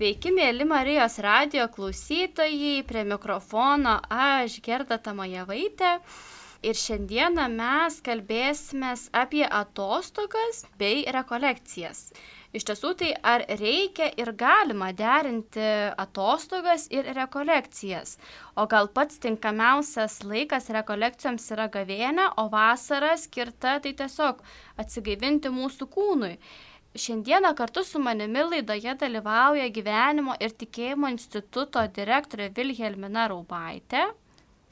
Sveiki, mėly Marijos radio klausytojai, prie mikrofono aš Gerda Tamajavaitė. Ir šiandieną mes kalbėsime apie atostogas bei rekolekcijas. Iš tiesų, tai ar reikia ir galima derinti atostogas ir rekolekcijas? O gal pats tinkamiausias laikas rekolekcijoms yra gavėnė, o vasara skirta tai tiesiog atsigaivinti mūsų kūnui. Šiandieną kartu su manimi laidoje dalyvauja gyvenimo ir tikėjimo instituto direktorė Vilhelmina Raubaitė.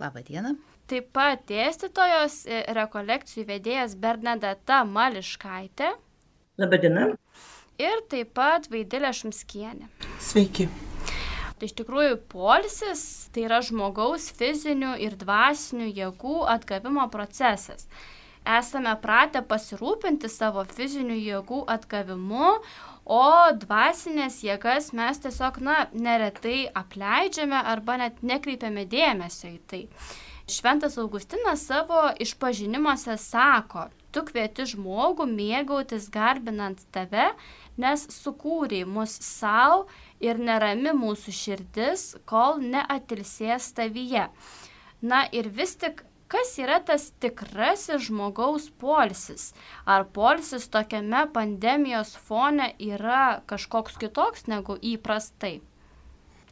Labą dieną. Taip pat dėstytojos rekolekcijų vedėjas Bernadeta Mališkaitė. Labą dieną. Ir taip pat Vaidilė Šumskienė. Sveiki. Tai iš tikrųjų polisis tai yra žmogaus fizinių ir dvasinių jėgų atgavimo procesas esame pratę pasirūpinti savo fizinių jėgų atgavimu, o dvasinės jėgas mes tiesiog, na, neretai apleidžiame arba net nekreipiame dėmesio į tai. Šventas Augustinas savo išpažinimuose sako, tu kvieti žmogų mėgautis garbinant tave, nes sukūrei mus savo ir nerami mūsų širdis, kol neatilsės tavyje. Na ir vis tik kas yra tas tikrasis žmogaus polsis? Ar polsis tokiame pandemijos fone yra kažkoks kitoks negu įprastai?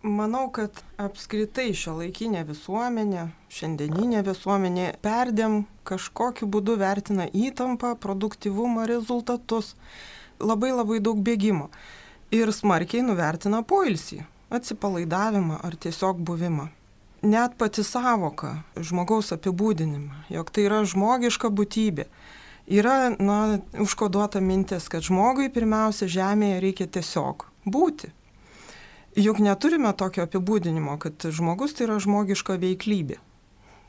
Manau, kad apskritai šio laikinė visuomenė, šiandieninė visuomenė perdėm kažkokiu būdu vertina įtampą, produktivumą, rezultatus, labai labai daug bėgimo ir smarkiai nuvertina poilsį, atsipalaidavimą ar tiesiog buvimą net pati savoka žmogaus apibūdinimą, jog tai yra žmogiška būtybė. Yra na, užkoduota mintis, kad žmogui pirmiausia žemėje reikia tiesiog būti. Juk neturime tokio apibūdinimo, kad žmogus tai yra žmogiška veiklybė.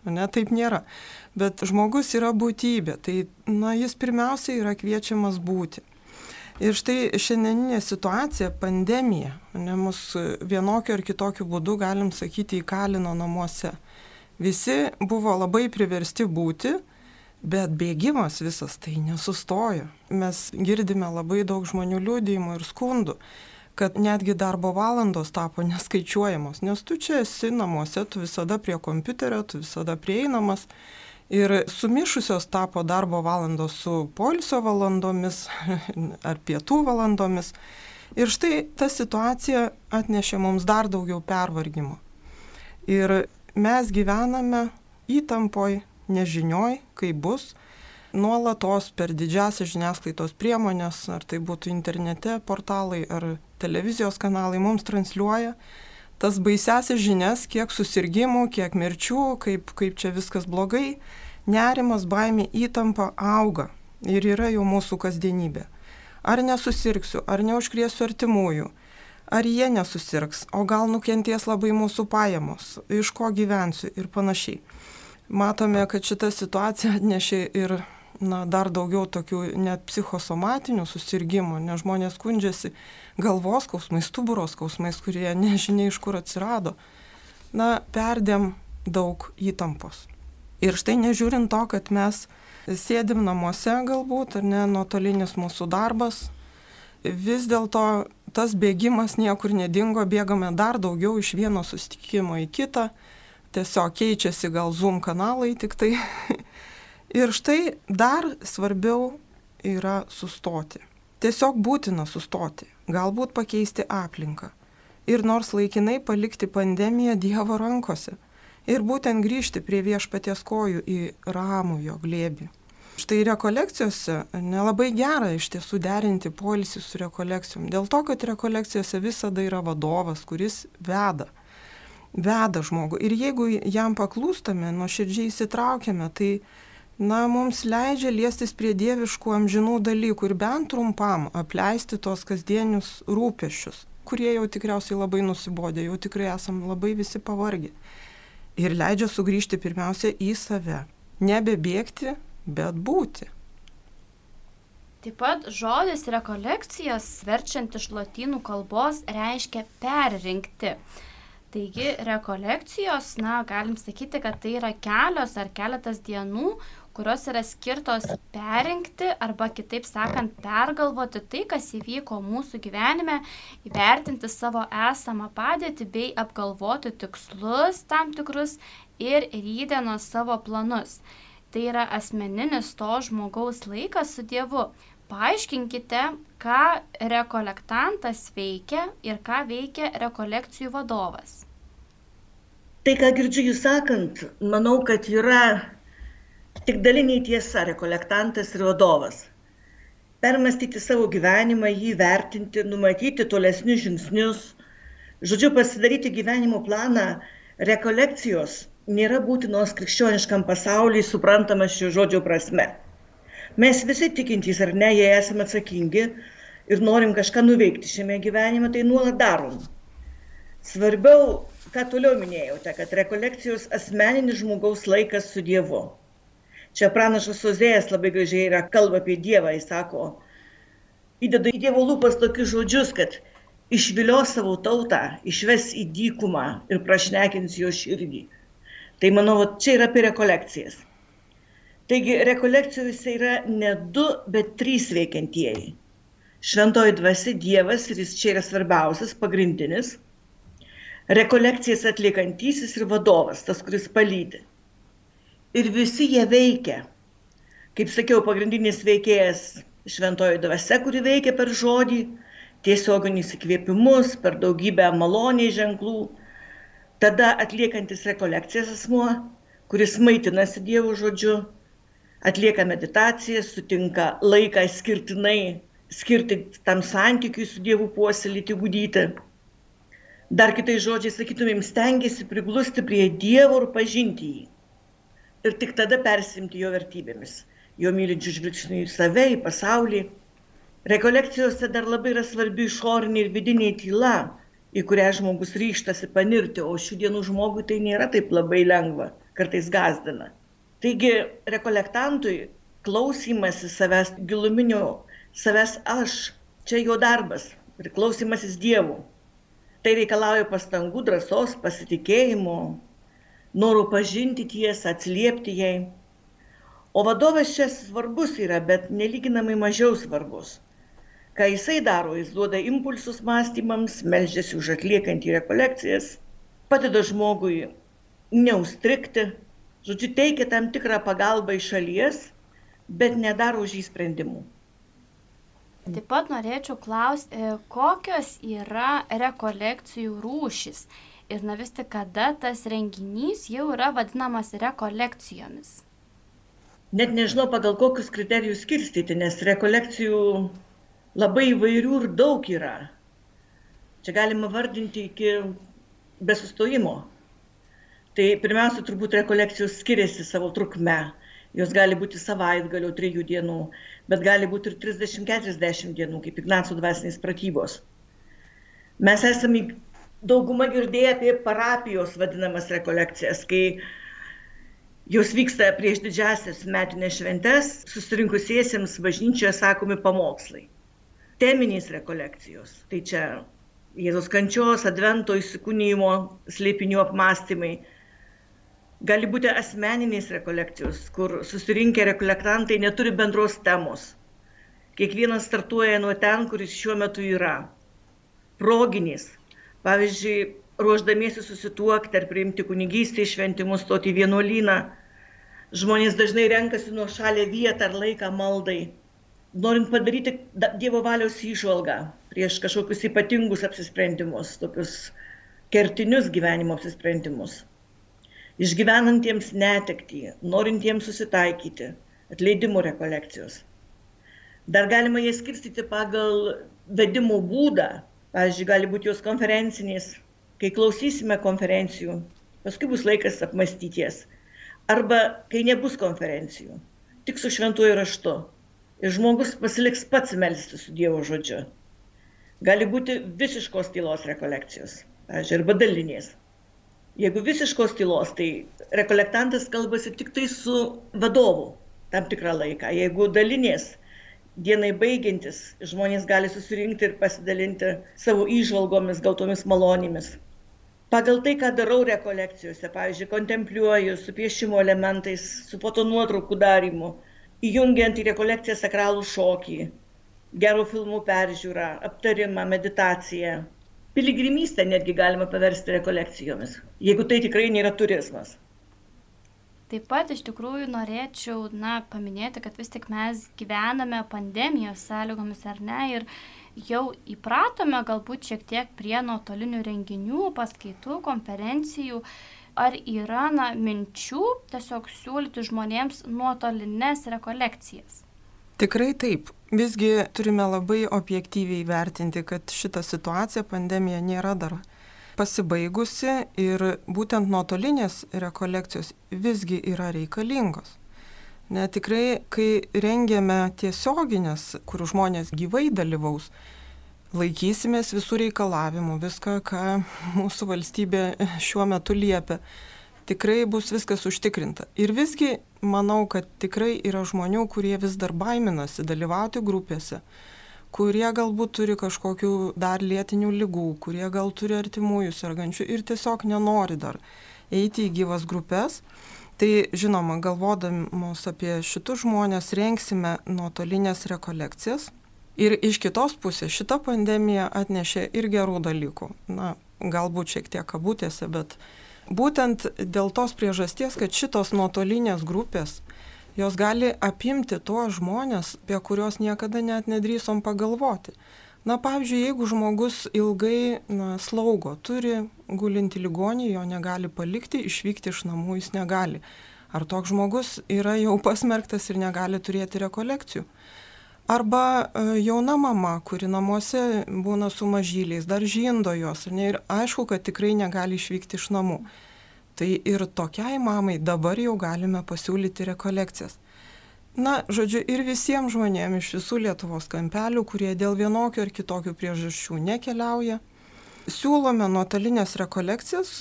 Ne, taip nėra. Bet žmogus yra būtybė, tai na, jis pirmiausia yra kviečiamas būti. Ir štai šiandieninė situacija, pandemija, ne mus vienokiu ar kitokiu būdu, galim sakyti, įkalino namuose. Visi buvo labai priversti būti, bet bėgimas visas tai nesustojo. Mes girdime labai daug žmonių liūdėjimų ir skundų, kad netgi darbo valandos tapo neskaičiuojamos, nes tu čia esi namuose, tu visada prie kompiuterio, tu visada prieinamas Ir sumišusios tapo darbo valandos su polisio valandomis ar pietų valandomis. Ir štai ta situacija atnešė mums dar daugiau pervargimo. Ir mes gyvename įtampoj, nežinioj, kaip bus, nuolatos per didžiasias žiniasklaidos priemonės, ar tai būtų internete portalai ar televizijos kanalai, mums transliuoja tas baisiasias žinias, kiek susirgymų, kiek mirčių, kaip, kaip čia viskas blogai. Nerimas, baimė, įtampa auga ir yra jau mūsų kasdienybė. Ar nesusirksiu, ar neužkriesiu artimųjų, ar jie nesusirgs, o gal nukenties labai mūsų pajamos, iš ko gyvensiu ir panašiai. Matome, kad šita situacija atnešė ir na, dar daugiau tokių net psichosomatinių susirgymų, nes žmonės skundžiasi galvos skausmais, stuburo skausmais, kurie nežinia iš kur atsirado. Na, perdėm daug įtampos. Ir štai nežiūrint to, kad mes sėdim namuose galbūt, ar ne, nuotolinis mūsų darbas, vis dėlto tas bėgimas niekur nedingo, bėgame dar daugiau iš vieno susitikimo į kitą, tiesiog keičiasi gal Zoom kanalai tik tai. Ir štai dar svarbiau yra sustoti. Tiesiog būtina sustoti, galbūt pakeisti aplinką. Ir nors laikinai palikti pandemiją Dievo rankose. Ir būtent grįžti prie viešpaties kojų į ramų jo glėbį. Štai rekolekcijose nelabai gera iš tiesų derinti polisį su rekolekcijom. Dėl to, kad rekolekcijose visada yra vadovas, kuris veda. Veda žmogų. Ir jeigu jam paklūstame, nuoširdžiai įsitraukiame, tai na, mums leidžia liestis prie dieviškų amžinų dalykų ir bent trumpam apleisti tos kasdienius rūpešius, kurie jau tikriausiai labai nusibodė, jau tikrai esam labai visi pavargę. Ir leidžia sugrįžti pirmiausia į save. Nebebėgti, bet būti. Taip pat žodis rekolekcijas, verčiant iš lotynų kalbos, reiškia perrinkti. Taigi rekolekcijos, na, galim sakyti, kad tai yra kelios ar keletas dienų, kurios yra skirtos perinkti arba kitaip sakant pergalvoti tai, kas įvyko mūsų gyvenime, įvertinti savo esamą padėtį bei apgalvoti tikslus tam tikrus ir rydienos savo planus. Tai yra asmeninis to žmogaus laikas su Dievu. Paaiškinkite, ką rekolektantas veikia ir ką veikia rekolekcijų vadovas. Tai, ką girdžiu jūs sakant, manau, kad yra tik daliniai tiesa rekolektantas ir vadovas. Permastyti savo gyvenimą, jį vertinti, numatyti tolesnius žingsnius, žodžiu, pasidaryti gyvenimo planą, rekolekcijos nėra būtinos krikščioniškam pasauliui suprantamas šio žodžio prasme. Mes visi tikintys ar ne, jei esame atsakingi ir norim kažką nuveikti šiame gyvenime, tai nuolat darom. Svarbiau ką toliau minėjote, kad rekolekcijos asmeninis žmogaus laikas su Dievu. Čia pranašas Ozėjas labai gražiai yra kalba apie Dievą, jis sako, įdeda į Dievo lūpas tokius žodžius, kad išvilios savo tautą, išves į dykumą ir prašnekins jo širdį. Tai manau, čia yra apie rekolekcijas. Taigi rekolekcijose yra ne du, bet trys veikiantieji. Šventoji dvasia Dievas ir jis čia yra svarbiausias, pagrindinis rekolekcijas atliekantysis ir vadovas, tas, kuris palydi. Ir visi jie veikia. Kaip sakiau, pagrindinis veikėjas šventoji dvasia, kuri veikia per žodį, tiesioginis įkvėpimus, per daugybę maloniai ženklų. Tada atliekantis rekolekcijas asmuo, kuris maitinasi Dievo žodžiu, atlieka meditaciją, sutinka laiką skirtinai skirti tam santykiui su Dievu puoselėti, gudyti Dar kitais žodžiais sakytumėm, stengiasi priglusti prie Dievo ir pažinti jį. Ir tik tada persimti jo vertybėmis, jo mylinčių žvilgsnių į save, į pasaulį. Rekolekcijose dar labai yra svarbi išorinė ir vidinė tyla, į kurią žmogus ryštasi panirti, o šių dienų žmogui tai nėra taip labai lengva, kartais gazdina. Taigi rekolektantui klausimasis savęs giluminio, savęs aš, čia jo darbas, priklausimasis Dievų Tai reikalauja pastangų, drąsos, pasitikėjimo, norų pažinti tiesą, atsiliepti jai. O vadovas čia svarbus yra, bet nelyginamai mažiau svarbus. Ką jisai daro, jis duoda impulsus mąstymams, melžiasi už atliekantį rekolekcijas, padeda žmogui neustrikti, žodžiu, teikia tam tikrą pagalbą iš šalies, bet nedaro už jį sprendimų. Taip pat norėčiau klausti, e, kokios yra rekolekcijų rūšis ir na vis tik kada tas renginys jau yra vadinamas rekolekcijomis. Net nežinau pagal kokius kriterijus skirstyti, nes rekolekcijų labai įvairių ir daug yra. Čia galima vardinti iki besustojimo. Tai pirmiausia, turbūt rekolekcijos skiriasi savo trukme. Jos gali būti savaitgalio, trijų dienų, bet gali būti ir 30-40 dienų, kaip Ignaco dvasinės pratybos. Mes esame daugumą girdėję apie parapijos vadinamas rekolekcijas, kai jos vyksta prieš didžiasias metinės šventes, susirinkusiesiems bažnyčioje sakomi pamokslai. Teminės rekolekcijos. Tai čia Jėzos kančios, advento įsikūnymo, slėpinių apmąstymai gali būti asmeninės rekolekcijos, kur susirinkę rekolektantai neturi bendros temos. Kiekvienas startuoja nuo ten, kuris šiuo metu yra. Proginės. Pavyzdžiui, ruoždamiesi susituokti ar priimti kunigystę į šventimus, stoti į vienuolyną, žmonės dažnai renkasi nuo šalia vietą ar laiką maldai, norint padaryti Dievo valios įžvalgą prieš kažkokius ypatingus apsisprendimus, tokius kertinius gyvenimo apsisprendimus išgyvenantiems netektį, norintiems susitaikyti, atleidimo rekolekcijos. Dar galima jas skirstyti pagal vedimo būdą. Pavyzdžiui, gali būti jos konferencinės, kai klausysime konferencijų, paskui bus laikas apmastyties. Arba kai nebus konferencijų, tik su šventuoju raštu. Ir žmogus pasiliks pats melsti su Dievo žodžiu. Gali būti visiškos tylos rekolekcijos, pavyzdžiui, arba dalinės. Jeigu visiškos tylos, tai rekolektantas kalbasi tik tai su vadovu tam tikrą laiką. Jeigu dalinės, dienai baigiantis, žmonės gali susirinkti ir pasidalinti savo įžvalgomis, gautomis malonėmis. pagal tai, ką darau rekolekcijose, pavyzdžiui, kontempliuoju su piešimo elementais, su fotonuotraukų darimu, įjungiant į rekolekciją sakralų šokį, gerų filmų peržiūrą, aptarimą, meditaciją. Piligrimystę netgi galima paversti rekolekcijomis, jeigu tai tikrai nėra turizmas. Taip pat iš tikrųjų norėčiau na, paminėti, kad vis tik mes gyvename pandemijos sąlygomis ar ne ir jau įpratome galbūt šiek tiek prie nuotolinių renginių, paskaitų, konferencijų. Ar yra na, minčių tiesiog siūlyti žmonėms nuotolinės rekolekcijas? Tikrai taip. Visgi turime labai objektyviai vertinti, kad šita situacija, pandemija nėra dar pasibaigusi ir būtent nuotolinės rekolekcijos visgi yra reikalingos. Ne tikrai, kai rengiame tiesioginės, kur žmonės gyvai dalyvaus, laikysimės visų reikalavimų, viską, ką mūsų valstybė šiuo metu liepia. Tikrai bus viskas užtikrinta. Ir visgi manau, kad tikrai yra žmonių, kurie vis dar baiminasi dalyvauti grupėse, kurie galbūt turi kažkokių dar lėtinių lygų, kurie gal turi artimųjų sergančių ir tiesiog nenori dar eiti į gyvas grupės. Tai žinoma, galvodamos apie šitus žmonės, renksime nuotolinės rekolekcijas. Ir iš kitos pusės šita pandemija atnešė ir gerų dalykų. Na, galbūt šiek tiek kabutėse, bet būtent dėl tos priežasties, kad šitos nuotolinės grupės, jos gali apimti tuos žmonės, apie kuriuos niekada net nedrįsom pagalvoti. Na, pavyzdžiui, jeigu žmogus ilgai na, slaugo, turi gulinti ligonį, jo negali palikti, išvykti iš namų jis negali. Ar toks žmogus yra jau pasmerktas ir negali turėti rekolekcijų? Arba e, jauna mama, kuri namuose būna su mažyliais, dar žindo jos, ne, ir aišku, kad tikrai negali išvykti iš namų. Tai ir tokiai mamai dabar jau galime pasiūlyti rekolekcijas. Na, žodžiu, ir visiems žmonėms iš visų Lietuvos kampelių, kurie dėl vienokių ar kitokių priežasčių nekeliauja, siūlome nuotolinės rekolekcijas,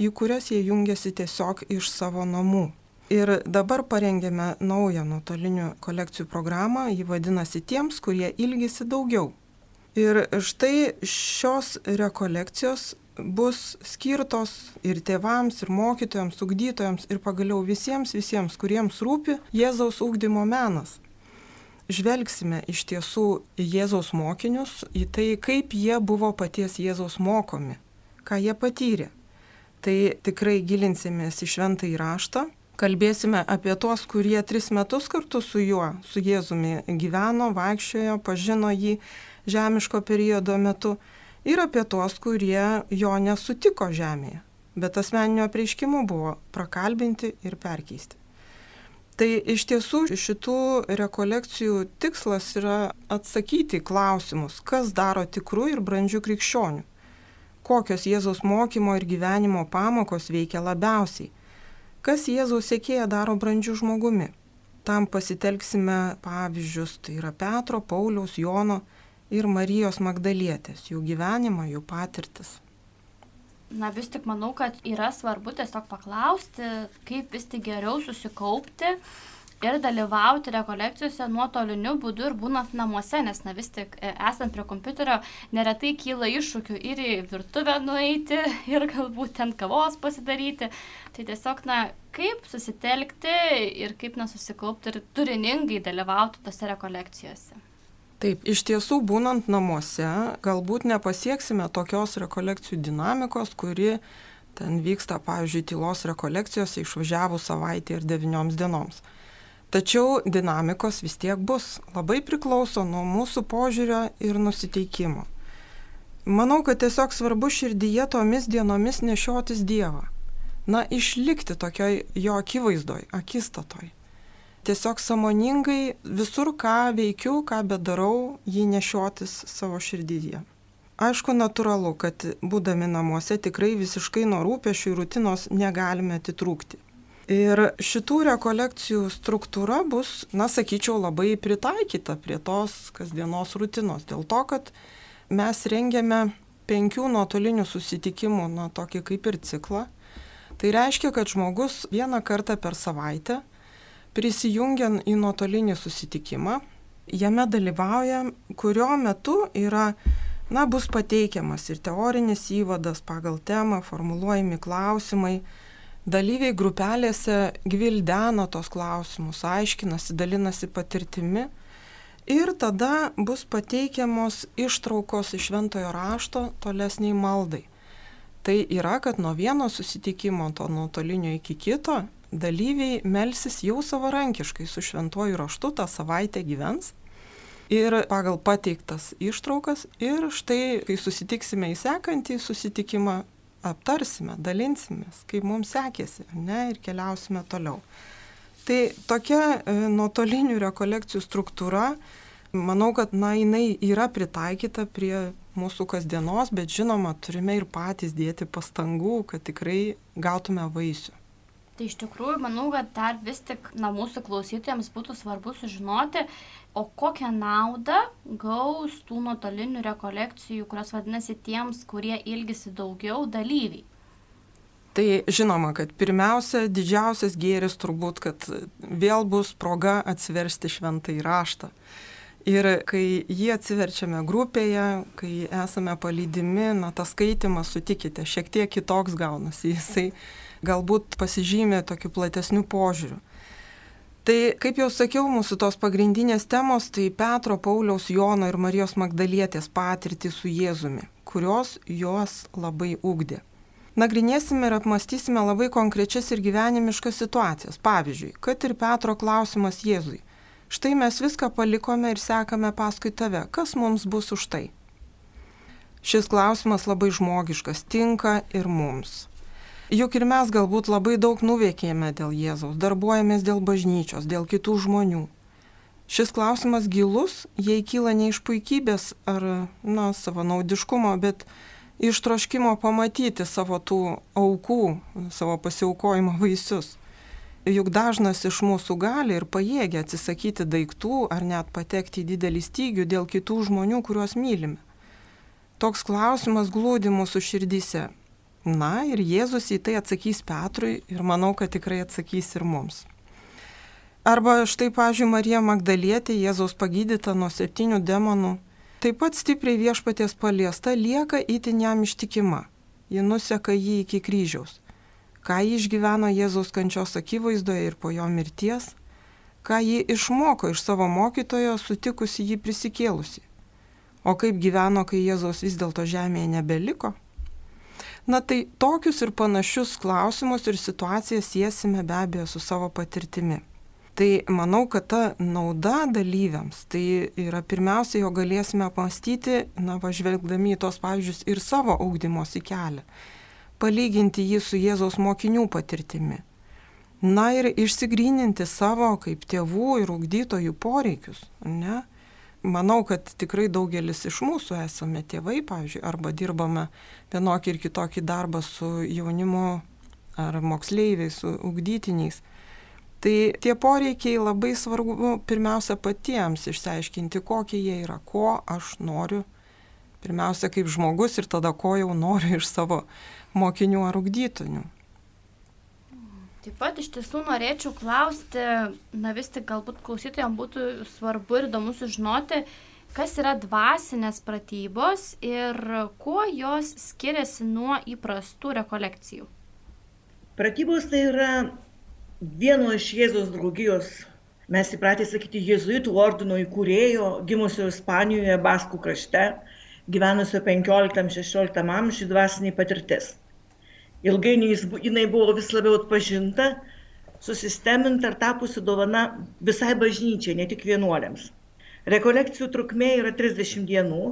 į kurias jie jungiasi tiesiog iš savo namų. Ir dabar parengėme naują nuotolinių kolekcijų programą, ji vadinasi tiems, kurie ilgisi daugiau. Ir štai šios rekolekcijos bus skirtos ir tėvams, ir mokytojams, ugdytojams, ir pagaliau visiems, visiems, kuriems rūpi Jėzaus ūkdymo menas. Žvelgsime iš tiesų į Jėzaus mokinius, į tai, kaip jie buvo paties Jėzaus mokomi, ką jie patyrė. Tai tikrai gilinsimės į šventą įraštą, kalbėsime apie tuos, kurie tris metus kartu su juo, su Jėzumi gyveno, vaikščiojo, pažino jį žemiško periodo metu ir apie tuos, kurie jo nesutiko žemėje, bet asmeninio prieiškimu buvo prakalbinti ir perkeisti. Tai iš tiesų šitų rekolekcijų tikslas yra atsakyti klausimus, kas daro tikrų ir brandžių krikščionių, kokios Jėzaus mokymo ir gyvenimo pamokos veikia labiausiai, kas Jėzaus sėkėja daro brandžių žmogumi. Tam pasitelksime pavyzdžius, tai yra Petro, Pauliaus, Jono, ir Marijos Magdalietės, jų gyvenimą, jų patirtis. Na vis tik manau, kad yra svarbu tiesiog paklausti, kaip vis tik geriau susikaupti ir dalyvauti rekolekcijose nuotoliniu būdu ir būnant namuose, nes na vis tik e, esant prie kompiuterio neretai kyla iššūkių ir į virtuvę nueiti ir galbūt ten kavos pasidaryti. Tai tiesiog, na, kaip susitelkti ir kaip nesusikaupti ir turiningai dalyvauti tose rekolekcijose. Taip, iš tiesų, būnant namuose, galbūt nepasieksime tokios rekolekcijų dinamikos, kuri ten vyksta, pavyzdžiui, tylos rekolekcijose išvažiavus savaitę ir devynioms dienoms. Tačiau dinamikos vis tiek bus. Labai priklauso nuo mūsų požiūrio ir nusiteikimo. Manau, kad tiesiog svarbu širdyje tomis dienomis nešiotis Dievą. Na, išlikti tokioj jo akivaizdoj, akistatoj tiesiog samoningai visur, ką veikiu, ką bedarau, jį nešiotis savo širdyje. Aišku, natūralu, kad būdami namuose tikrai visiškai nuo rūpešių ir rutinos negalime atitrūkti. Ir šitų rekolekcijų struktūra bus, na, sakyčiau, labai pritaikyta prie tos kasdienos rutinos. Dėl to, kad mes rengiame penkių nuotolinių susitikimų, na, tokį kaip ir ciklą. Tai reiškia, kad žmogus vieną kartą per savaitę prisijungiant į nuotolinį susitikimą, jame dalyvauja, kurio metu yra Na, bus pateikiamas ir teorinis įvadas pagal temą, formuluojami klausimai. Dalyviai grupelėse gvildeno tos klausimus, aiškinasi, dalinasi patirtimi. Ir tada bus pateikiamos ištraukos iš šventojo rašto tolesniai maldai. Tai yra, kad nuo vieno susitikimo, to nuotolinio iki kito, dalyviai melsis jau savarankiškai su šventuoju raštu tą savaitę gyvens ir pagal pateiktas ištraukas ir štai, kai susitiksime į sekantį susitikimą, aptarsime, dalinsimės, kaip mums sekėsi, ne, ir keliausime toliau. Tai tokia e, nuotolinių rekolekcijų struktūra, manau, kad, na, jinai yra pritaikyta prie mūsų kasdienos, bet žinoma, turime ir patys dėti pastangų, kad tikrai gautume vaisių. Tai iš tikrųjų, manau, kad dar vis tik na, mūsų klausytojams būtų svarbu sužinoti, o kokią naudą gaus tų nuotolinių rekolekcijų, kurios vadinasi tiems, kurie ilgisi daugiau dalyviai. Tai žinoma, kad pirmiausia, didžiausias gėris turbūt, kad vėl bus proga atsiversti šventą įraštą. Ir kai jį atsiverčiame grupėje, kai esame palydimi, na, tas skaitimas, sutikite, šiek tiek kitoks gaunasi. Jisai galbūt pasižymė tokiu platesniu požiūriu. Tai, kaip jau sakiau, mūsų tos pagrindinės temos tai Petro, Pauliaus, Jono ir Marijos Magdalietės patirtį su Jėzumi, kurios juos labai ugdė. Nagrinėsime ir apmastysime labai konkrečias ir gyvenimiškas situacijas. Pavyzdžiui, kad ir Petro klausimas Jėzui. Štai mes viską palikome ir sekame paskui tave. Kas mums bus už tai? Šis klausimas labai žmogiškas, tinka ir mums. Juk ir mes galbūt labai daug nuveikėme dėl Jėzaus, darbuojamės dėl bažnyčios, dėl kitų žmonių. Šis klausimas gilus, jei kyla ne iš puikybės ar, na, savo naudiškumo, bet iš troškimo pamatyti savo tų aukų, savo pasiaukojimo vaisius. Juk dažnas iš mūsų gali ir pajėgia atsisakyti daiktų ar net patekti į didelį stygių dėl kitų žmonių, kuriuos mylime. Toks klausimas glūdi mūsų širdyse Na ir Jėzus į tai atsakys Petrui ir manau, kad tikrai atsakys ir mums. Arba štai, pažiūrėjau, Marija Magdalietė, Jėzaus pagydyta nuo septynių demonų, taip pat stipriai viešpaties paliesta lieka įtin jam ištikima. Ji nuseka jį iki kryžiaus. Ką jį išgyveno Jėzaus kančios akivaizdoje ir po jo mirties, ką jį išmoko iš savo mokytojo sutikusi jį prisikėlusi. O kaip gyveno, kai Jėzaus vis dėlto žemėje nebeliko? Na tai tokius ir panašius klausimus ir situacijas siesime be abejo su savo patirtimi. Tai manau, kad ta nauda dalyviams, tai yra pirmiausia, jo galėsime apmastyti, na, važvelgdami į tos pavyzdžius ir savo augdymosi kelią, palyginti jį su Jėzaus mokinių patirtimi. Na ir išsigryninti savo kaip tėvų ir ugdytojų poreikius, ne? Manau, kad tikrai daugelis iš mūsų esame tėvai, pavyzdžiui, arba dirbame vienokį ir kitokį darbą su jaunimu ar moksleiviais, su ugdytiniais. Tai tie poreikiai labai svarbu pirmiausia patiems išsiaiškinti, kokie jie yra, ko aš noriu. Pirmiausia, kaip žmogus ir tada, ko jau noriu iš savo mokinių ar ugdytinių. Taip pat iš tiesų norėčiau klausti, na vis tik galbūt klausytojams būtų svarbu ir įdomu sužinoti, kas yra dvasinės pratybos ir kuo jos skiriasi nuo įprastų rekolekcijų. Pratybos tai yra vieno iš Jėzos draugijos, mes įpratę sakyti, Jėzuitų ordino įkūrėjo, gimusio Ispanijoje, Baskų krašte, gyvenusio 15-16 amžiuje dvasinė patirtis ilgainiui jinai buvo vis labiau atpažinta, susisteminta ir tapusi dovana visai bažnyčiai, ne tik vienuoliams. Rekolekcijų trukmė yra 30 dienų.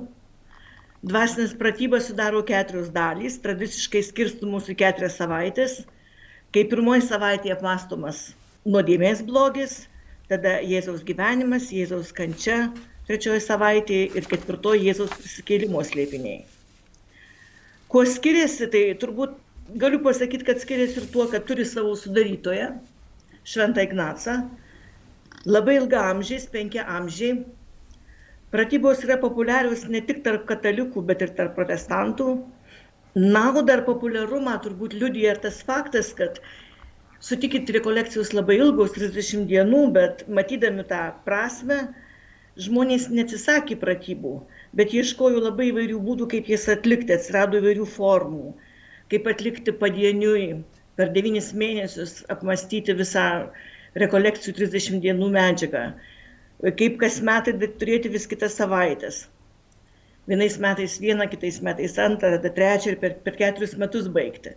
Dvasinės pratybas sudaro keturios dalys, tradiciškai skirstumos į keturias savaitės. Kai pirmoji savaitė apmastomas nuodėmės blogis, tada Jėzaus gyvenimas, Jėzaus kančia, trečioji savaitė ir ketvirtoji Jėzaus prisikėlimo slėpiniai. Kuo skiriasi, tai turbūt galiu pasakyti, kad skiriasi ir tuo, kad turi savo sudarytoją, Šventą Ignacą, labai ilga amžiais, penkia amžiai. Pratybos yra populiarios ne tik tarp katalikų, bet ir tarp protestantų. Na, o dar populiarumą turbūt liudija tas faktas, kad sutikit rekolekcijos labai ilgos, 30 dienų, bet matydami tą prasme, žmonės neatsisakė pratybų. bet ieškojau labai įvairių būdų, kaip jas atlikti, atsirado įvairių formų, kaip atlikti padieniui, per devynis mėnesius apmastyti visą rekolekcijų 30 dienų medžiagą, kaip kas metai turėti vis kitas savaitės. Vienais metais vieną, kitais metais antrą, tada trečią ir per, per keturis metus baigti.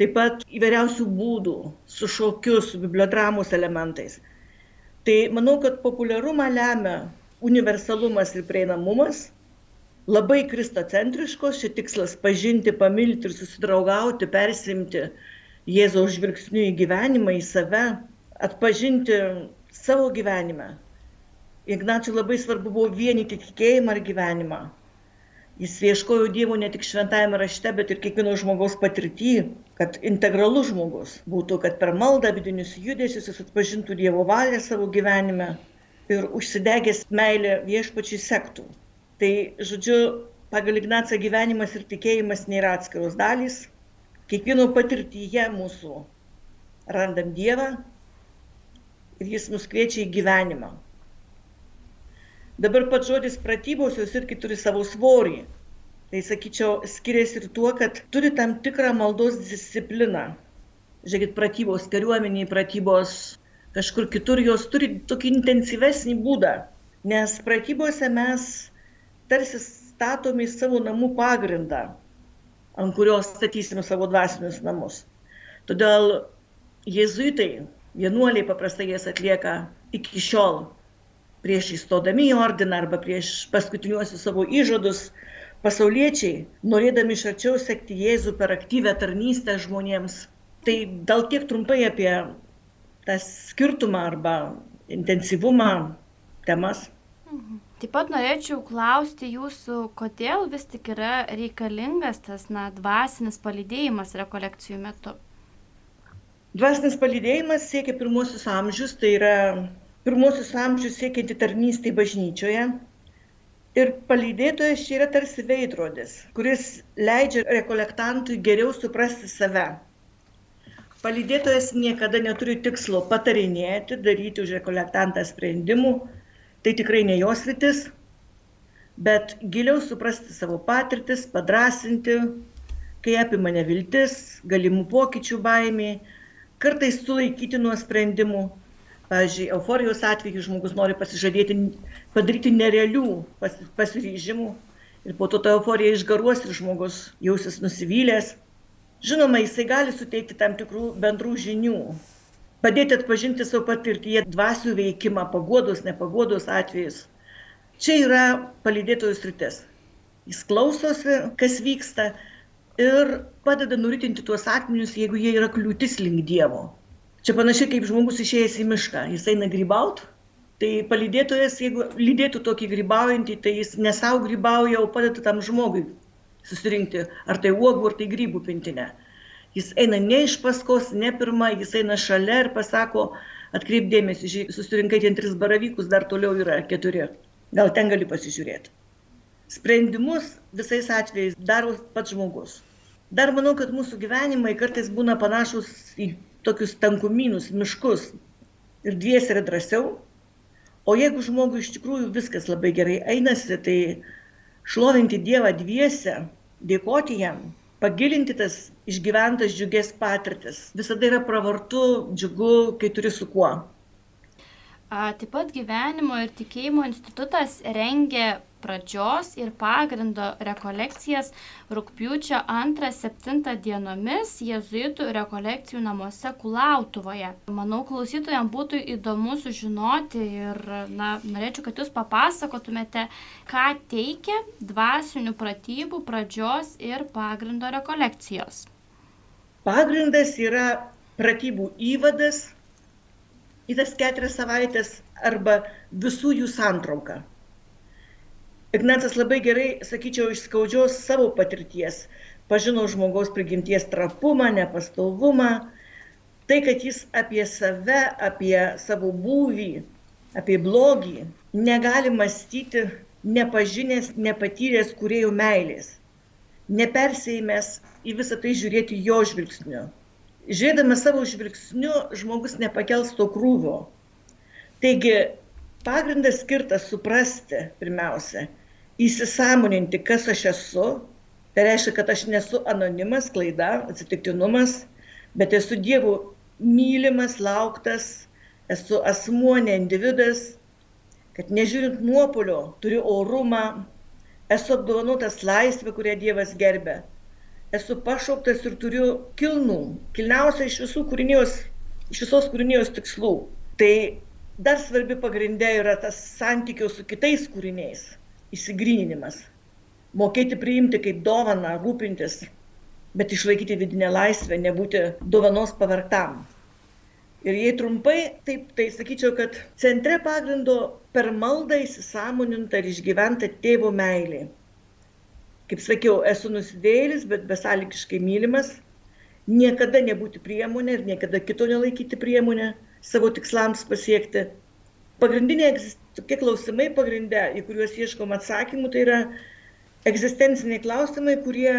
Taip pat įvairiausių būdų, su šokiu, su bibliodramos elementais. Tai manau, kad populiarumą lemia universalumas ir prieinamumas, labai kristocentriškos, šis tikslas pažinti, pamilti ir susidraugauti, persimti Jėzaus žvilgsniu į gyvenimą, į save, atpažinti savo gyvenimą. Ignačiui labai svarbu buvo vienyti tikėjimą ir gyvenimą. Jis ieškojo Dievo ne tik šventajame rašte, bet ir kiekvieno žmogaus patirtį, kad integralus žmogus būtų, kad per maldą vidinius judesius jis atpažintų Dievo valią savo gyvenime ir užsidegęs meilė viešpačiai sektų. Tai, žodžiu, pagal Ignacą gyvenimas ir tikėjimas nėra atskiros dalys. Kiekvieno patirtyje mūsų randam Dievą ir Jis mus kviečia į gyvenimą. Dabar pats žodis pratybos jos irgi turi savo svorį. Tai sakyčiau, skiriasi ir tuo, kad turi tam tikrą maldos discipliną. Žiūrėkit, pratybos kariuomeniai, pratybos kažkur kitur jos turi tokį intensyvesnį būdą, nes pratybose mes tarsi statome į savo namų pagrindą, ant kurios statysime savo dvasinius namus. Todėl jėzuitai, vienuoliai paprastai jas atlieka iki šiol, prieš įstodami į ordiną arba prieš paskutiniuosius savo įžadus, pasauliečiai, norėdami iš arčiau sekti Jėzų per aktyvę tarnystę žmonėms. Tai gal tiek trumpai apie tą skirtumą arba intensyvumą temas. Mhm. Taip pat norėčiau klausti jūsų, kodėl vis tik yra reikalingas tas na, dvasinis palydėjimas rekolekcijų metu. Dvasinis palydėjimas siekia pirmosius amžius, tai yra pirmosius amžius siekianti tarnystė bažnyčioje. Ir palydėtojas čia yra tarsi veidrodis, kuris leidžia rekolektantui geriau suprasti save, Palydėtojas niekada neturi tikslo patarinėti, daryti už rekolektantą sprendimų, tai tikrai ne jos rytis, bet giliau suprasti savo patirtis, padrasinti, kai apima neviltis, galimų pokyčių baimė, kartais sulaikyti nuo sprendimų. Pavyzdžiui, euforijos atveju žmogus nori pasižadėti, padaryti nerealių pas, pasiryžimų ir po to ta euforija išgaruos ir žmogus jausis nusivylęs Žinoma, jisai gali suteikti tam tikrų bendrų žinių, padėti atpažinti savo patirtyje dvasių veikimą, pagodos, nepagodos atvejus. Čia yra palydėtojų sritis. Jis klausosi, kas vyksta ir padeda nuritinti tuos akmenius, jeigu jie yra kliūtis link Dievo. Čia panašiai kaip žmogus išėjęs į mišką, jis eina grybaut, tai palydėtojas, jeigu lydėtų tokį grybaujantį, tai jis ne savo grybauja, o padeda tam žmogui susirinkti ar tai uogų, ar tai grybų pintinę. Jis eina ne iš paskos, ne pirmą, jis eina šalia ir pasako, atkreipdėmėsi, susirinkai ten tris baravykus, dar toliau yra keturi. Gal ten gali pasižiūrėti. Sprendimus visais atvejais daro pats žmogus. Dar manau, kad mūsų gyvenimai kartais būna panašus į tokius tankumynus, miškus. Ir dvies yra drąsiau. O jeigu žmogui iš tikrųjų viskas labai gerai einasi, tai šlovinti Dievą dviese, dėkoti jam, pagilinti tas išgyventas džiugės patirtis. Visada yra pravartu, džiugu, kai turi su kuo. Taip pat gyvenimo ir tikėjimo institutas rengia pradžios ir pagrindo rekolekcijas rūpjūčio 2-7 dienomis jėzuitų rekolekcijų namuose Kulautuvoje. Manau, klausytojams būtų įdomu sužinoti ir na, norėčiau, kad jūs papasakotumėte, ką teikia dvasinių pratybų pradžios ir pagrindo rekolekcijos. Pagrindas yra pratybų įvadas į tas keturias savaitės arba visų jų santrauką. Ignacas labai gerai, sakyčiau, iš skaudžios savo patirties pažino žmogaus prigimties trapumą, nepastovumą, tai, kad jis apie save, apie savo būvį, apie blogį negali mąstyti nepažinęs, nepatyręs kuriejų meilės, nepersėjimęs į visą tai žiūrėti jo žvilgsniu. Žiūrėdamas savo žvilgsniu, žmogus nepakels to krūvio. Taigi, pagrindas skirtas suprasti pirmiausia, įsisamoninti, kas aš esu. Tai reiškia, kad aš nesu anonimas, klaida, atsitiktinumas, bet esu Dievo mylimas, lauktas, esu asmuo, ne individas, kad nežiūrint nuopolio turiu orumą, esu apdovanotas laisvę, kurią Dievas gerbė esu pašauktas ir turiu kilnų, kilniausią iš visų kūrinijos, iš visos kūrinijos tikslų. Tai dar svarbi pagrindė yra tas santykio su kitais kūriniais, įsigryninimas. Mokėti priimti kaip dovaną, rūpintis, bet išlaikyti vidinę laisvę, nebūti dovanos pavartam. Ir jei trumpai, taip, tai sakyčiau, kad centre pagrindo per maldą įsisamoninta ir išgyventa tėvo meilė kaip sakiau, esu nusidėjėlis, bet besąlygiškai mylimas, niekada nebūti priemonė ir niekada kito nelaikyti priemonę savo tikslams pasiekti. Pagrindiniai tokie klausimai pagrindė, į kuriuos ieškom atsakymų, tai yra egzistenciniai klausimai, kurie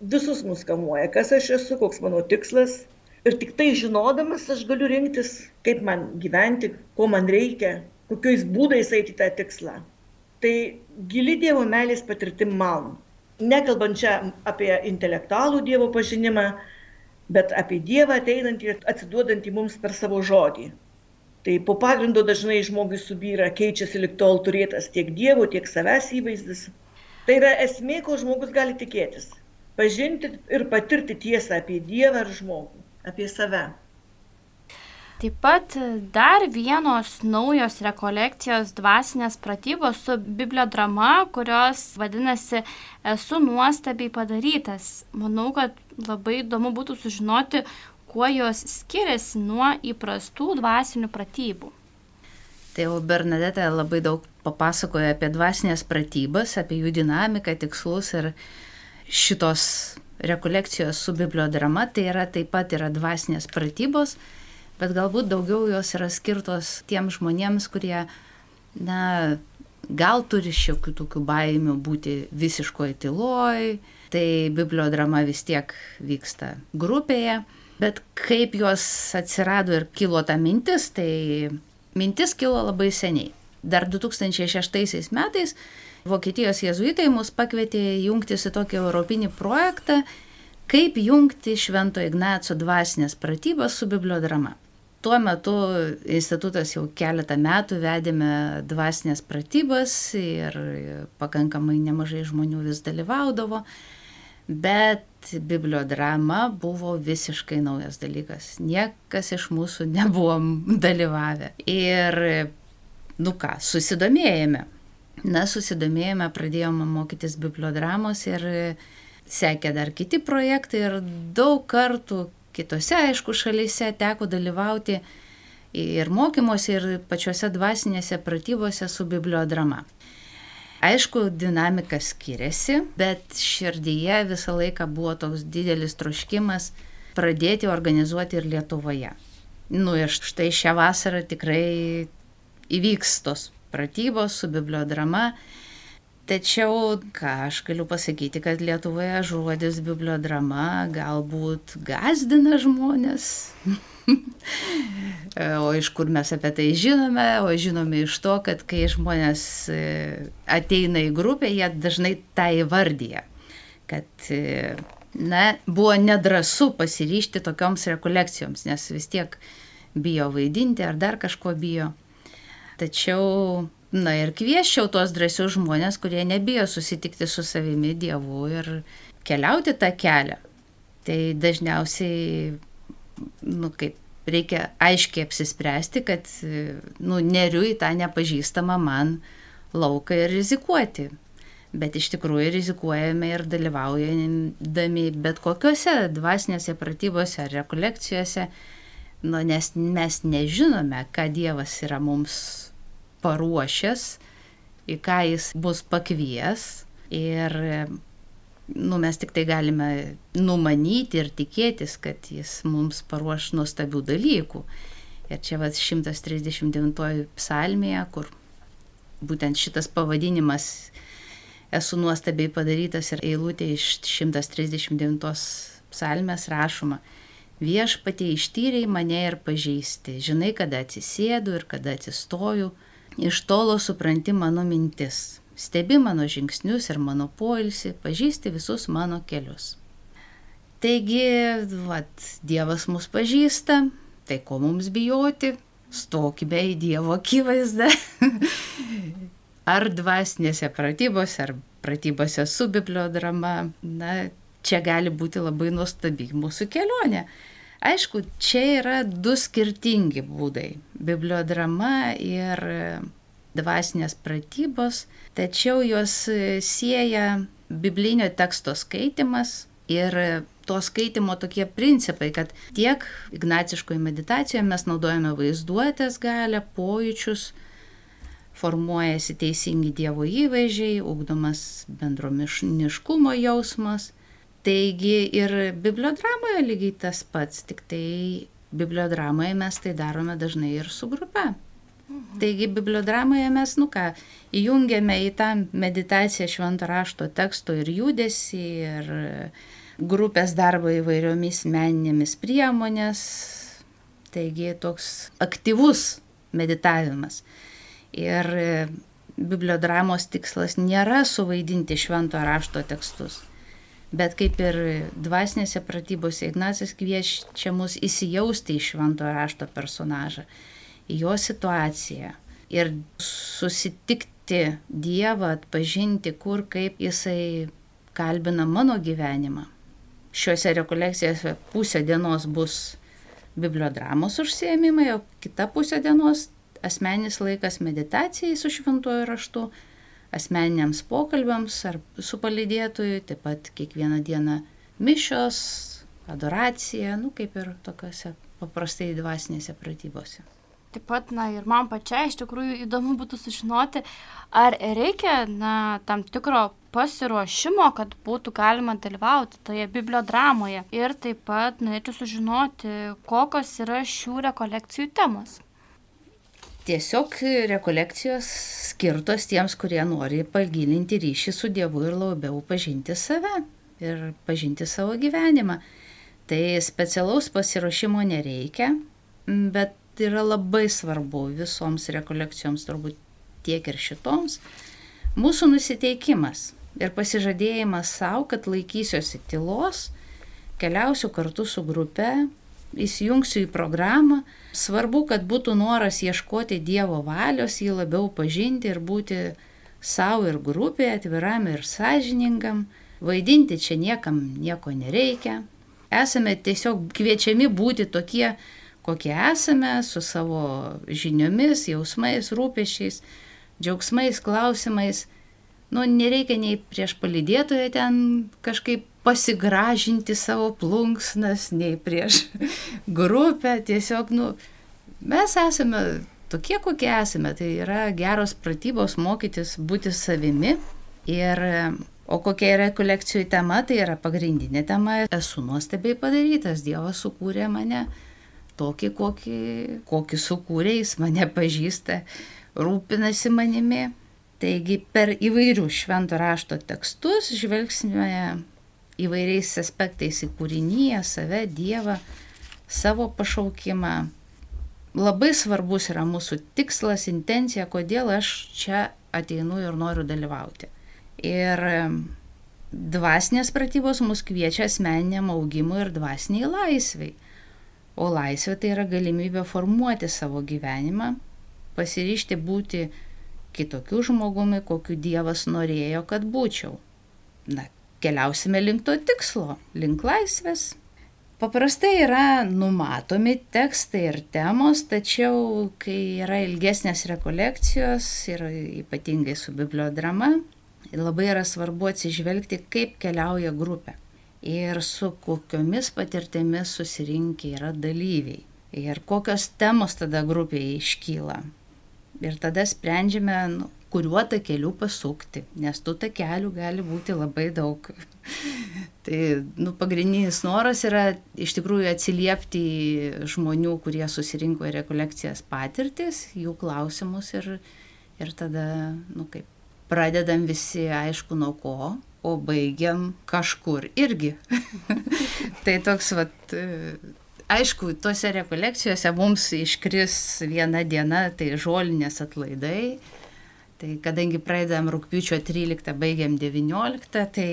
visus mus kamuoja. Kas aš esu, koks mano tikslas. Ir tik tai žinodamas aš galiu rinktis, kaip man gyventi, ko man reikia, kokiais būdais eiti tą tikslą tai gili Dievo meilės patirtim man. Nekalbant čia apie intelektualų Dievo pažinimą, bet apie Dievą ateinantį ir atsiduodantį mums per savo žodį. Tai po pagrindo dažnai žmogui subyra, keičiasi lik tol turėtas tiek Dievo, tiek savęs įvaizdis. Tai yra esmė, ko žmogus gali tikėtis. Pažinti ir patirti tiesą apie Dievą ir žmogų, apie save. Taip pat dar vienos naujos rekolekcijos dvasinės pratybos su bibliodrama, kurios vadinasi Esu nuostabiai padarytas. Manau, kad labai įdomu būtų sužinoti, kuo jos skiriasi nuo įprastų dvasinių pratybų. Tai jau Bernadette labai daug papasakojo apie dvasinės pratybas, apie jų dinamiką, tikslus ir šitos rekolekcijos su bibliodrama, tai yra taip pat yra dvasinės pratybos bet galbūt daugiau jos yra skirtos tiem žmonėms, kurie, na, gal turi šiokių tokių baimių būti visiškoje tyloje, tai bibliodrama vis tiek vyksta grupėje, bet kaip jos atsirado ir kilo ta mintis, tai mintis kilo labai seniai. Dar 2006 metais Vokietijos jezuitai mus pakvietė jungtis į tokį europinį projektą, kaip jungti Švento Ignaco dvasinės pratybas su bibliodrama. Tuo metu institutas jau keletą metų vedėme dvasinės pratybas ir pakankamai nemažai žmonių vis dalyvaudavo, bet bibliodrama buvo visiškai naujas dalykas. Niekas iš mūsų nebuvom dalyvavę. Ir, nu ką, susidomėjome. Na, susidomėjome, pradėjome mokytis bibliodramos ir sekė dar kiti projektai ir daug kartų kitose, aišku, šalyse teko dalyvauti ir mokymuose, ir pačiose dvasinėse pratybose su bibliodrama. Aišku, dinamika skiriasi, bet širdyje visą laiką buvo toks didelis troškimas pradėti organizuoti ir Lietuvoje. Nu ir štai šią vasarą tikrai įvyks tos pratybos su bibliodrama Tačiau, ką aš galiu pasakyti, kad Lietuvoje žodis bibliodrama galbūt gazdina žmonės. o iš kur mes apie tai žinome? O žinome iš to, kad kai žmonės e, ateina į grupę, jie dažnai tą įvardyje. Kad e, na, buvo nedrasu pasiryšti tokioms rekolekcijoms, nes vis tiek bijo vaidinti ar dar kažko bijo. Tačiau Na ir kvieščiau tuos drąsius žmonės, kurie nebijo susitikti su savimi Dievu ir keliauti tą kelią. Tai dažniausiai, nu kaip, reikia aiškiai apsispręsti, kad, nu, neriu į tą nepažįstamą man lauką ir rizikuoti. Bet iš tikrųjų rizikuojame ir dalyvaujame bet kokiuose dvasinėse pratybose ar rekolekcijose, nu, nes mes nežinome, ką Dievas yra mums paruošęs, į ką jis bus pakvies ir nu, mes tik tai galime numanyti ir tikėtis, kad jis mums paruoš nuostabių dalykų. Ir čia vas 139 psalmėje, kur būtent šitas pavadinimas esu nuostabiai padarytas ir eilutė iš 139 psalmės rašoma. Viešpatie ištyriai mane ir pažįsti, žinai, kada atsisėdu ir kada atsistoju, iš tolo supranti mano mintis. stebi mano žingsnius ir mano poilsį, pažįsti visus mano kelius. Taigi, vat, Dievas mus pažįsta, tai ko mums bijoti, stokime į Dievo akivaizdą. ar dvasinėse pratybose, ar pratybose su bibliodrama, na, čia gali būti labai nuostabi mūsų kelionė. Aišku, čia yra du skirtingi būdai - bibliodrama ir dvasinės pratybos, tačiau juos sieja biblinio teksto skaitimas ir to skaitimo tokie principai, kad tiek ignaciškoje meditacijoje mes naudojame vaizduotės galę, pojūčius, formuojasi teisingi Dievo įvaizdžiai, ugdomas bendromiškumo jausmas. Taigi ir bibliodramoje lygiai tas pats, tik tai bibliodramoje mes tai darome dažnai ir su grupe. Mhm. Taigi bibliodramoje mes, nu ką, įjungiame į tą meditaciją švento rašto teksto ir judesi, ir grupės darbą įvairiomis meninėmis priemonės. Taigi toks aktyvus meditavimas. Ir bibliodramos tikslas nėra suvaidinti švento rašto tekstus. Bet kaip ir dvasinėse pratybose Ignacas kviečia mus įsijausti į švento rašto personažą į jo situaciją ir susitikti Dievą, atpažinti, kur kaip jisai kalbina mano gyvenimą. Šiuose rekolekcijose pusę dienos bus bibliodramos užsiemimai, o kita pusė dienos asmeninis laikas meditacijai su šventuoju raštu, asmeniniams pokalbiams ar su palydėtoju, taip pat kiekvieną dieną mišios, adoracija, nu kaip ir tokiuose paprastai dvasinėse pratybose. Taip pat, na ir man pačiai iš tikrųjų įdomu būtų sužinoti, ar reikia, na, tam tikro pasiruošimo, kad būtų galima dalyvauti toje bibliodramoje. Ir taip pat norėčiau sužinoti, kokios yra šių rekolekcijų temos. Tiesiog rekolekcijos skirtos tiems, kurie nori pagilinti ryšį su Dievu ir labiau pažinti save ir pažinti savo gyvenimą. Tai specialaus pasiruošimo nereikia, bet yra labai svarbu visoms rekolekcijoms, turbūt tiek ir šitoms, mūsų nusiteikimas ir pasižadėjimas savo, kad laikysiuosi tylos, keliausiu kartu su grupe, įsijungsiu į programą. Svarbu, kad būtų noras ieškoti Dievo valios, jį labiau pažinti ir būti savo ir grupėje, atviram ir sąžiningam. Vaidinti čia niekam nieko nereikia. Esame tiesiog kviečiami būti tokie, kokie esame, su savo žiniomis, jausmais, rūpešiais, džiaugsmais, klausimais. Nu, nereikia nei prieš palidėtoją ten kažkaip pasigražinti savo plunksnas, nei prieš grupę. Tiesiog, nu, mes esame tokie, kokie esame. Tai yra geros pratybos mokytis būti savimi. Ir, o kokia yra kolekcijų tema, tai yra pagrindinė tema. Esu nuostabiai padarytas, Dievas sukūrė mane tokį, kokį, kokį sukūrė, jis mane pažįsta, rūpinasi manimi. Taigi per įvairių švento rašto tekstus žvelgsime įvairiais aspektais į kūrinyje, save, Dievą, savo pašaukimą. Labai svarbus yra mūsų tikslas, intencija, kodėl aš čia ateinu ir noriu dalyvauti. Ir dvasinės pratybos mus kviečia asmeniniam augimui ir dvasiniai laisviai. O laisvė tai yra galimybė formuoti savo gyvenimą, pasiryšti būti kitokiu žmogumi, kokiu Dievas norėjo, kad būčiau. Na, keliausime link to tikslo, link laisvės. Paprastai yra numatomi tekstai ir temos, tačiau kai yra ilgesnės rekolekcijos ir ypatingai su bibliodrama, labai yra svarbu atsižvelgti, kaip keliauja grupė ir su kokiomis patirtimis susirinkę yra dalyviai ir kokios temos tada grupėje iškyla. Ir tada sprendžiame, nu, kuriuo takeliu pasukti, nes tų takelių gali būti labai daug. tai nu, pagrindinis noras yra iš tikrųjų atsiliepti žmonių, kurie susirinko į rekolekcijas patirtis, jų klausimus ir, ir tada, nu kaip, pradedam visi aišku nuo ko, o baigiam kažkur irgi. tai toks, vat, aišku, tose rekolekcijose mums iškris viena diena, tai žolinės atlaidai. Tai kadangi pradedam rūpiučio 13, baigiam 19, tai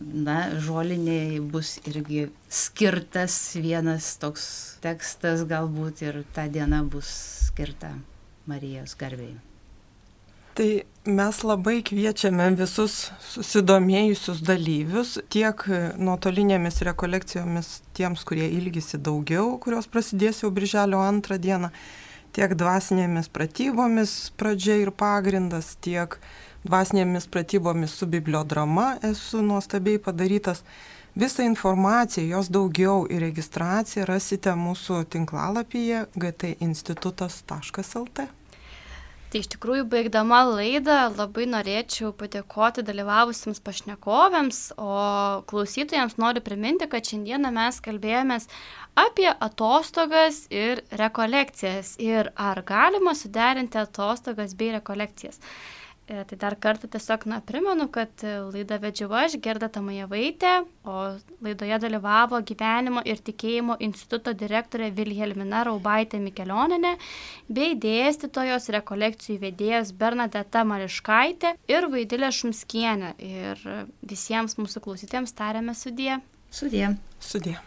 na, žoliniai bus irgi skirtas vienas toks tekstas galbūt ir ta diena bus skirta Marijos garbėjai. Tai mes labai kviečiame visus susidomėjusius dalyvius tiek nuotolinėmis rekolekcijomis tiems, kurie ilgisi daugiau, kurios prasidės jau birželio antrą dieną, tiek dvasinėmis pratybomis pradžia ir pagrindas, tiek dvasinėmis pratybomis su bibliodrama esu nuostabiai padarytas. Visą informaciją, jos daugiau ir registraciją rasite mūsų tinklalapyje gtinstitutas.lt. Tai iš tikrųjų, baigdama laidą, labai norėčiau padėkoti dalyvavusiems pašnekovėms, o klausytojams noriu priminti, kad šiandieną mes kalbėjomės apie atostogas ir rekolekcijas ir ar galima suderinti atostogas bei rekolekcijas. E, tai dar kartą tiesiog, na, primenu, kad laidą vedžiu aš, Gerda Tamajavaitė, o laidoje dalyvavo gyvenimo ir tikėjimo instituto direktorė Vilhelmina Raubaitė Mikelioninė, bei dėstytojos rekolekcijų vedėjos Bernadeta Mariškaitė ir Vaidilė Šumskienė. Ir visiems mūsų klausytėms tariame sudie. Sudie. Sudie.